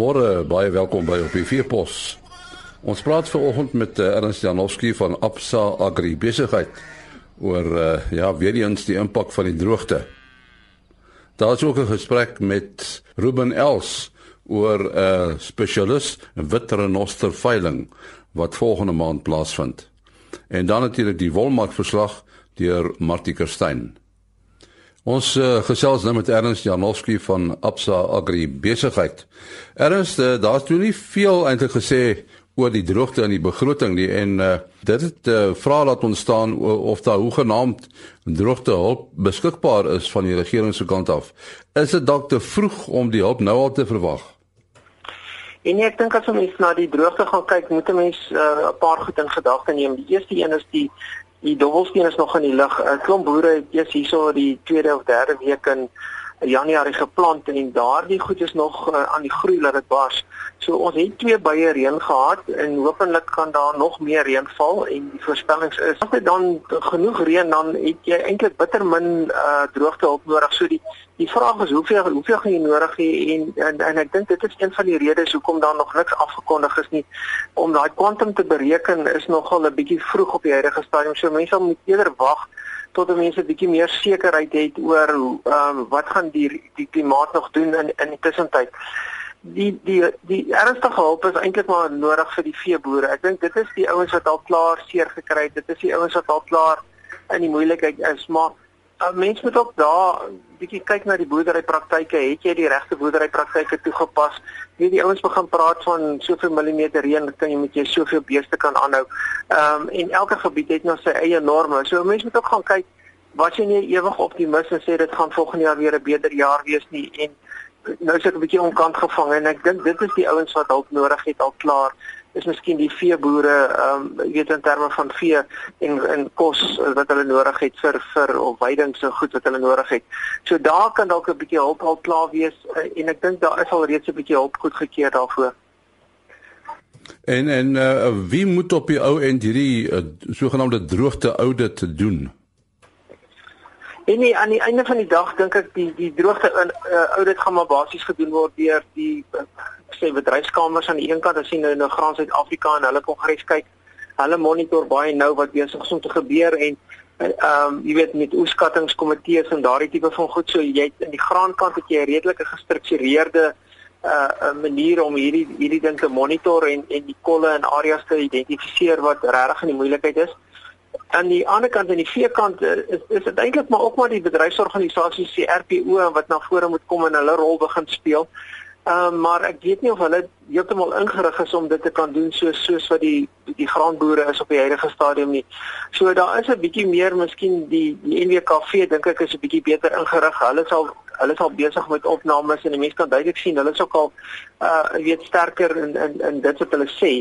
Môre baie welkom by op die Vierpos. Ons praat vanoggend met uh, Ernst Janowski van Absa Agri Besigheid oor uh, ja, weer eens die impak van die droogte. Daar is ook 'n gesprek met Ruben Els oor 'n uh, spesialis in witrenoster veiling wat volgende maand plaasvind. En dan natuurlik die wolmarkverslag deur Martie Kerstyn. Ons uh, gesels nou met Ernst Janowski van Absa Agri Besigheid. Ernst, uh, daar's toe nie veel eintlik gesê oor die droogte in die begroting nie en uh, dit het uh, vrae laat ontstaan of daar hoegenaamd droogte hulp beskikbaar is van die regering se kant af. Is dit dalk te vroeg om die hulp nou al te verwag? En nee, ek dink as ons na die droogte gaan kyk, moet 'n mens 'n uh, paar goed in gedagte neem. Die eerste een is die die dobbelsteen is nog in die lug. 'n Klomp boere het eers hierso die tweede of derde week in Januarie geplant en daardie goed is nog uh, aan die groei laat dit bars. So ons het twee baie reën gehad en hopelik kan daar nog meer reën val en die voorspellings is as dit dan genoeg reën dan het jy eintlik bitter min uh, droogte hulp nodig. So die die vraag is hoeveel hoeveel gaan jy nodig hê en, en en ek dink dit is een van die redes hoekom daar nog niks afgekondig is nie om daai kwantum te bereken is nogal 'n bietjie vroeg op die huidige stadium. So mense moet eerder wag tot mense bietjie meer sekerheid het oor ehm um, wat gaan die die klimaat nog doen in in die tussentyd die die die ernstige hulp is eintlik maar nodig vir die veeboere. Ek dink dit is die ouens wat al klaar seer gekry het. Dit is die ouens wat al klaar in die moeilikheid is, maar uh, mense moet ook daar bietjie kyk na die boerderypraktyke. Het jy die regte boerderypraktyke toegepas? Weet die ouens begin praat van soveel millimeter reën, kan jy met jy soveel beeste kan aanhou. Ehm um, en elke gebied het nou sy eie norme. So mense moet ook gaan kyk wat jy nie ewig optimis en sê dit gaan volgende jaar weer 'n beter jaar wees nie en nou sit 'n bietjie onkant gevang en ek dink dit is die ouens wat hulp nodig het al klaar is miskien die veeboere ehm um, weet in terme van vee en en kos wat hulle nodig het vir vir of weiding so goed wat hulle nodig het. So daar kan dalk 'n bietjie hulp al klaar wees uh, en ek dink daar is al reeds 'n bietjie hulp goedgekeur daarvoor. En en uh, wie moet op die ou end hierdie uh, sogenaamde droogte audit doen? En nie, aan die einde van die dag dink ek die die droogte uh, audit gaan maar basies gedoen word deur die uh, sê bedryfskamers aan die een kant. As jy nou na Graan Suid-Afrika en hulle kongres kyk. Hulle monitor baie nou wat besig is om te gebeur en ehm um, jy weet met oeskattingskomitees en daardie tipe van goed. So jy in die graankant het jy 'n redelike gestruktureerde 'n uh, uh, manier om hierdie hierdie ding te monitor en en die kolle en areas te identifiseer wat regtig in die moeilikheid is aan die ander kant aan die veekant eh, is is dit eintlik maar ook maar die bedryfsorganisasies die RPO wat na vore moet kom en hulle rol begin speel. Ehm um, maar ek weet nie of hulle heeltemal ingerig is om dit te kan doen soos soos wat die die graanboere is op die huidige stadium nie. So daar is 'n bietjie meer miskien die die NWKV dink ek is 'n bietjie beter ingerig. Hulle sal hulle is al besig met opnames en die mense kan duidelik sien hulle is ook al uh weet sterker in in in dit wat hulle sê.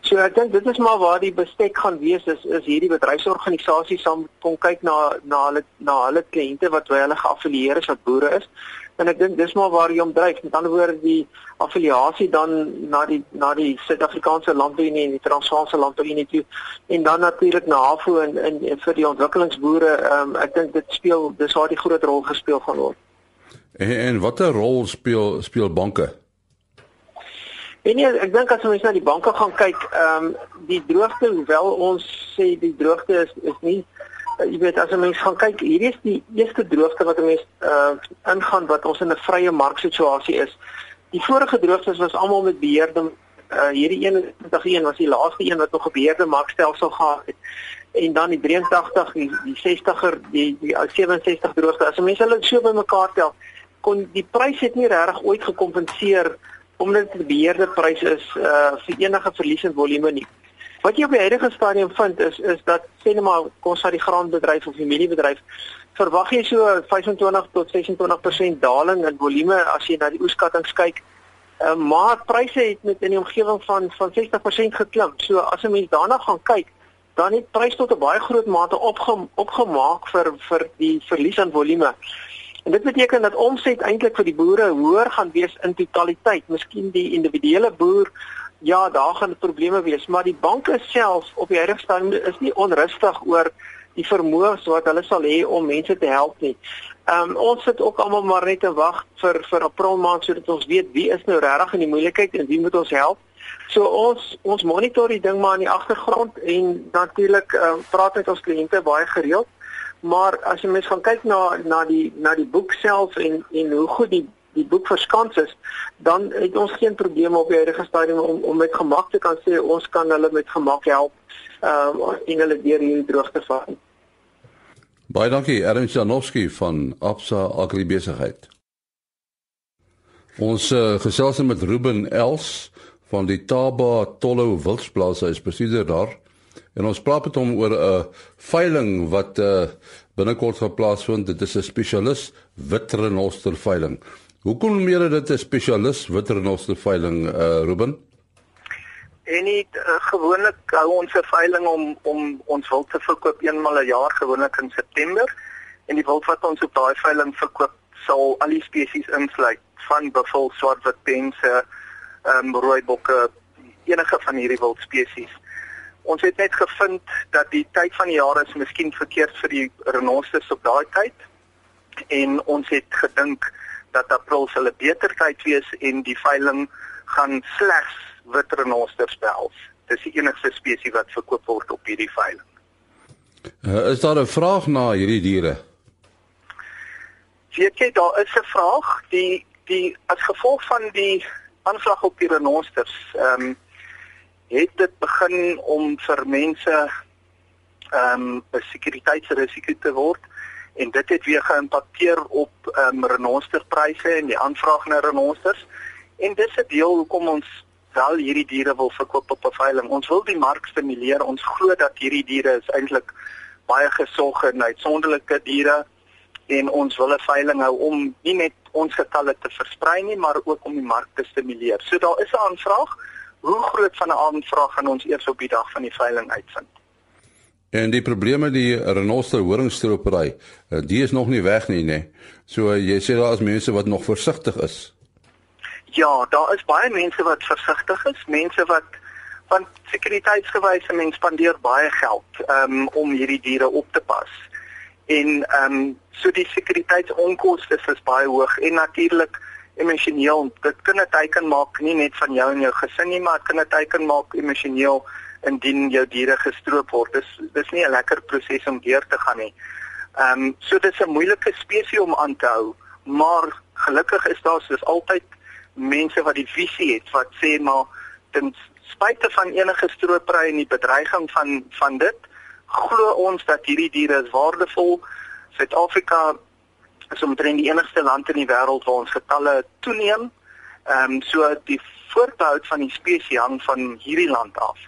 So ek dink dit is maar waar die bestek gaan wees is is hierdie bedryfsorganisasies sal kom kyk na na hulle na hulle kliënte wat by hulle geaffilieer is wat boere is. En ek dink dis maar waar jy omdryf. Met ander woorde die affiliasie dan na die na die Suid-Afrikaanse Landbouunie en die Transvaalse Landbouunie toe en dan natuurlik na HAVO en, en en vir die ontwikkelingsboere. Um, ek dink dit speel dis waar die groot rol gespeel gaan word. En, en watter rol speel speel banke? En nee, ek dink as ons na die banke gaan kyk, ehm um, die droogte, hoewel ons sê die droogte is is nie uh, jy weet as ons gaan kyk, hierdie is die eerste droogte wat ons uh ingaan wat ons in 'n vrye marksituasie is. Die vorige droogtes was almal met beheerde uh hierdie 21 was die laaste een wat nog 'n beheerde markstelsel gehad het en dan die 83 die, die 60er die die 67 droogte as mense hulle so bymekaar tel kon die prys het nie regtig ooit gekompenseer omdat dit 'n beheerde prys is uh vir enige verlies in volume nie. Wat jy op die huidige stadium vind is is dat sê net maar kos uit die graanbedryf of die mieliebedryf verwag jy so 25 tot 26% daling in volume as jy na die oeskattinge kyk. Uh, maar pryse het met in die omgewing van van 60% geklim. So as 'n mens daarna gaan kyk, dan het pryse tot 'n baie groot mate opge, opgemaak vir vir die verlies aan volume. En dit beteken dat omset eintlik vir die boere hoër gaan wees in totaliteit. Miskien die individuele boer, ja, daar gaan probleme wees, maar die banke self op die huidige stadium is nie onrustig oor die vermoë wat hulle sal hê om mense te help nie. Ehm um, ons sit ook almal maar net te wag vir vir April maand sodat ons weet wie is nou regtig in die moeilikheid en wie moet ons help. So ons ons monitor die ding maar in die agtergrond en natuurlik uh, praat met ons kliënte baie gereeld. Maar as jy mens gaan kyk na na die na die boek self en en hoe goed die die boek verskans is, dan het ons geen probleme op die huidige stadium om om met gemak te kan sê ons kan hulle met gemak help ehm uh, en hulle deur hierdie droogte vat. Baie dankie Ernst Janowski van Absa Agribesigheid. Ons uh, gesels met Ruben Els van die Taba Tollo Wildsplaas, hy is bestuurder daar. En ons praat met hom oor 'n veiling wat uh, binnekort gaan plaasvind. Dit is 'n spesialis witrenoster veiling. Hoekom meer dit 'n spesialis witrenoster veiling uh Ruben? En nie uh, gewoonlik hou ons 'n veiling om om ons wild te verkoop eenmal 'n jaar gewoonlik in September. En die wild wat ons op daai veiling verkoop sal al die spesies insluit van buffel, swartwit pense, ehm um, rooibokke, enige van hierdie wild spesies. Ons het net gevind dat die tyd van die jaar is miskien verkeerd vir die renosters op daai tyd. En ons het gedink dat April sal 'n beter tyd wees en die veiling gaan slegs wit renosters behels. Dis die enigste spesies wat verkoop word op hierdie veiling. Uh, is daar 'n vraag na hierdie diere? Weet jy daar is 'n vraag die die as gevolg van die aanslag op die renosters ehm um, het dit begin om vir mense ehm um, 'n sekuriteitsrisiko te word en dit het weer geïmpakteer op ehm um, renosterpryse en die aanvraag na renosters en dis 'n deel hoekom ons wel hierdie diere wil verkoop op 'n veiling. Ons wil die mark stimuleer. Ons glo dat hierdie diere is eintlik baie gesog en uitsonderlike diere en ons wil 'n veiling hou om nie net ons getalle te versprei nie, maar ook om die mark te stimuleer. So daar is 'n aanvraag. Hoe groot van 'n aanvraag gaan ons eers op die dag van die veiling uitvind? En die probleme die renoster horingstropery, eh, die is nog nie weg nie, nê. So jy sê daar is mense wat nog versigtig is. Ja, daar is baie mense wat versigtig is, mense wat van sekuriteitsgewyse men spandeer baie geld um, om hierdie diere op te pas. En ehm um, so die sekuriteitsonkoste is baie hoog en natuurlik emosioneel. Dit kan 'n teken maak nie net van jou en jou gesin nie, maar dit kan 'n teken maak emosioneel indien jou diere gestroop word. Dis dis nie 'n lekker proses om deur te gaan nie. Ehm um, so dis 'n moeilike spesies om aan te hou, maar gelukkig is daar soos altyd mense wat die visie het wat sê maar ten spyte van enige stroopery en die bedreiging van van dit, glo ons dat hierdie diere is waardevol. Suid-Afrika is omtrent die enigste land in die wêreld waar ons getalle toeneem. Ehm um, so die voortbehoud van die spesies hang van hierdie land af.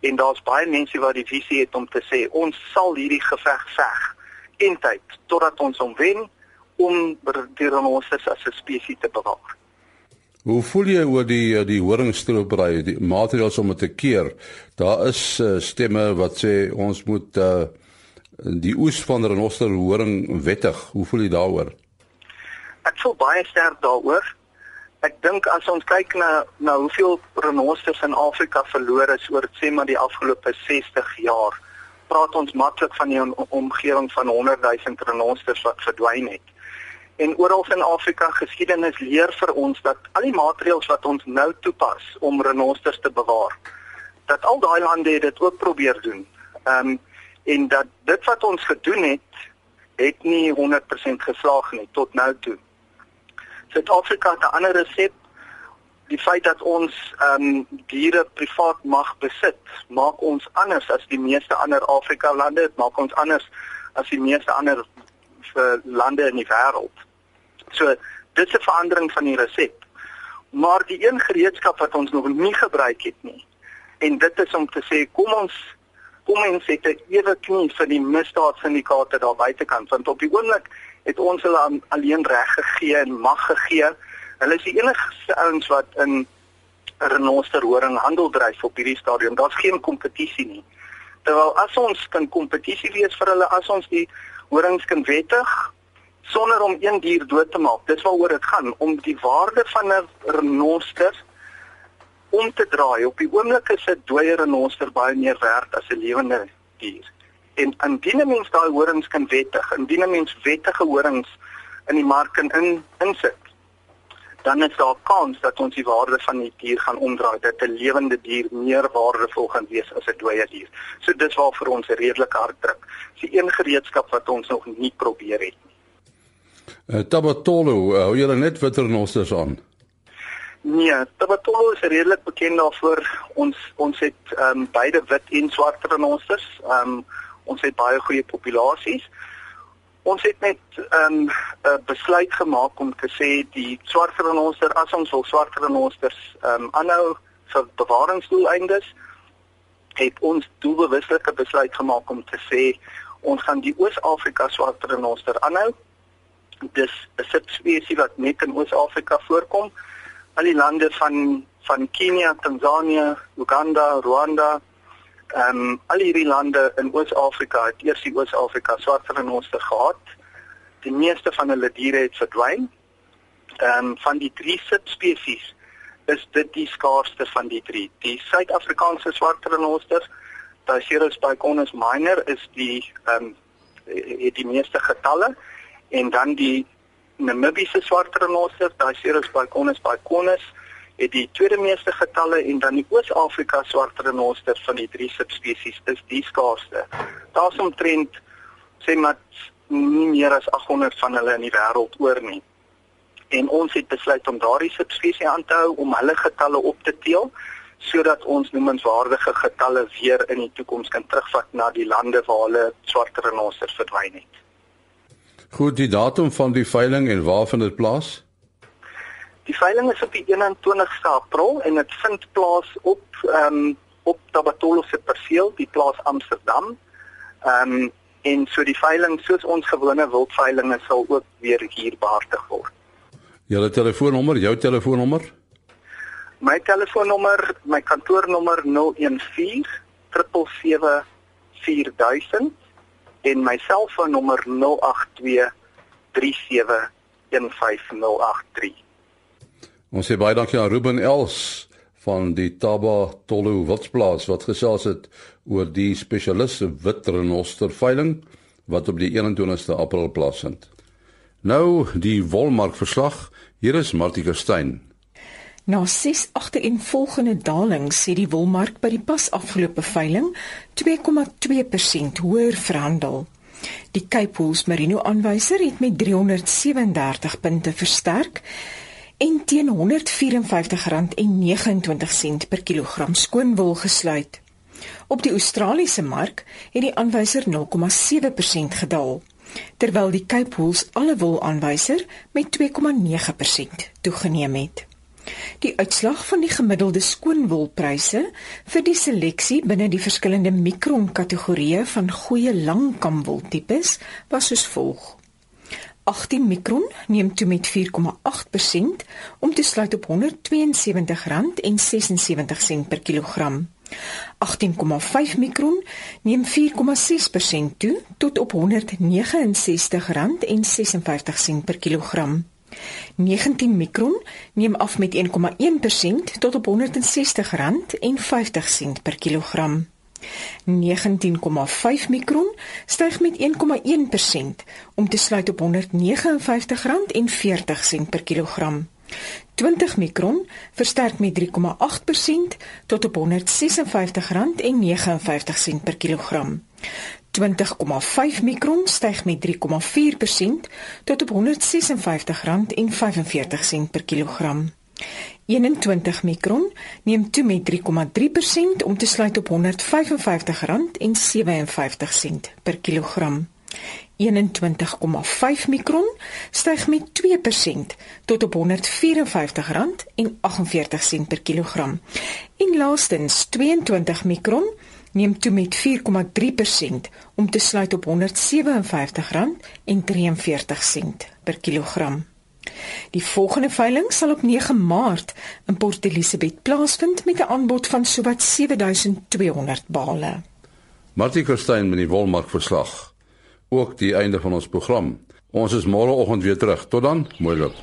En daar's baie mense wat die visie het om te sê ons sal hierdie geveg veg en tyd totdat ons hom wen om die renosters as 'n spesies te bewaar. Hoe voel jy oor die die horingstroopbraai, die materiaal om te keer? Daar is uh, stemme wat sê ons moet uh, die oes van renoster horing wettig. Hoe voel jy daaroor? Ek voel baie sterk daaroor. Ek dink as ons kyk na na hoeveel renosters in Afrika verlore is oor sê maar die afgelope 60 jaar, praat ons maklik van 'n omgewing van 100 000 renosters wat verdwyn het. En oral in Afrika geskiedenis leer vir ons dat al die maatreëls wat ons nou toepas om renosters te bewaar, dat al daai lande dit ook probeer doen. Ehm um, en dat dit wat ons gedoen het het nie 100% geslaag nie tot nou toe. Suid-Afrika het 'n ander resep. Die feit dat ons ehm um, diere privaat mag besit, maak ons anders as die meeste ander Afrika lande, dit maak ons anders as die meeste ander uh, lande in die wêreld. So, dit is 'n verandering van die resep. Maar die een gereedskap wat ons nog nie gebruik het nie, en dit is om te sê kom ons kom ons sê dit ewe knie vir die misdaadsyndikaate daar buitekant want op die oomblik het ons hulle alleen reg gegee en mag gegee. Hulle is die enigste ouens wat in renoster horing handel dryf op hierdie stadium. Daar's geen kompetisie nie. Terwyl as ons kan kompetisie wees vir hulle as ons die horings kan wettig sonder om een dier dood te maak. Dis waaroor dit gaan om die waarde van 'n renoster om te draai. Op die oomblik is 'n dooie renoster baie meer werd as 'n lewende dier. En indien 'n mens daai horings kan wettig, indien 'n mens wettige horings in die mark in insit, dan is daar kans dat ons die waarde van die dier gaan omdraai dat 'n lewende dier meer waardevol gaan wees as 'n dooie dier. So dis waar vir ons 'n redelike hard druk. Dis een gereedskap wat ons nog nie probeer het nie. Uh, Tabatolo, uh, hou julle net witernosters aan? Nee, Tabatolo is redelik bekend daarvoor. Ons ons het ehm um, beide wit en swart renosters. Ehm um, ons het baie goeie populasies. Ons het net 'n um, besluit gemaak om te sê die swart renoster as ons wil swart renosters ehm um, aanhou vir bewaringsdoeleindes het ons doelbewuslike besluit gemaak om te sê ons gaan die Oos-Afrika swart renoster aanhou. Dis 'n subspesies wat net in Oos-Afrika voorkom. Al die lande van van Kenia, Tanzanië, Uganda, Rwanda, Ehm um, al hierdie lande in Oos-Afrika het eers die Oos-Afrika swart renoster gehad. Die meeste van hulle diere het verdwyn. Ehm um, van die drie subspesies is dit die skaarsste van die drie. Die Suid-Afrikaanse swart renoster, Taycerus baiconus minor is die ehm um, het die meeste getalle en dan die Namibiese swart renoster, Taycerus baiconus baiconus het die tweede meeste getalle en dan die Oos-Afrika swart renoster van die drie subspesies is die skaarsste. Daar's omtrent sê maar nie meer as 800 van hulle in die wêreld oor nie. En ons het besluit om daardie subspesies aan te hou om hulle getalle op te teel sodat ons noemenswaardige getalle weer in die toekoms kan terugvat na die lande waar hulle swart renosters verdwyn het. Goed, die datum van die veiling en waar vind dit plaas? Die veiling is op die 21ste April en dit vind plaas op ehm um, op Tabatolo se perseel, die plaas Amsterdam. Ehm um, en so die veiling soos ons gewone wildveilinge sal ook weer hier behartig word. Julle telefoonnommer, jou telefoonnommer? My telefoonnommer, my kantoornommer 014 777 4000 en my selfoonnommer 082 37 15083. Ons sê baie dankie aan Ruben Els van die Taba Tolu Witsplaas wat gesels het oor die spesialiste wit renoster veiling wat op die 21ste April plaasvind. Nou die wolmark verslag. Hier is Martie Stein. Na ses agtereenvolgende dalings sê die wolmark by die pas afgelope veiling 2,2% hoër verhandel. Die Cape Wool Merino aanwyser het met 337 punte versterk en teen R154,29 per kilogram skoonwol gesluit. Op die Australiese mark het die aanwyser 0,7% gedaal, terwyl die Cape Wool alle wol aanwyser met 2,9% toegeneem het. Die uitslag van die gemiddelde skoonwolpryse vir die seleksie binne die verskillende mikron kategorieë van goeie langkamwoltipes was soos volg: 18 mikron neem toe met 4,8% om te sluit op R172,76 per kilogram. 18,5 mikron neem 4,6% toe tot op R169,56 per kilogram. 19 mikron neem af met 1,1% tot op R160,50 per kilogram. 19,5 mikron styg met 1,1% om te sluit op R159,40 per kilogram. 20 mikron versterk met 3,8% tot op R156,59 per kilogram. 20,5 mikron styg met 3,4% tot op R156,45 per kilogram. 21 mikron neem toe met 3,3% om te sluit op R155,57 per kilogram. 21,5 mikron styg met 2% tot op R154,48 per kilogram. En laastens 22 mikron neem toe met 4,3% om te sluit op R157,43 per kilogram. Die volgende veiling sal op 9 Maart in Port Elizabeth plaasvind met 'n aanbod van sowat 7200 bale. Martie Kerstyn met die Wolmark verslag. Ook die einde van ons program. Ons is môre oggend weer terug. Tot dan, mooi loop.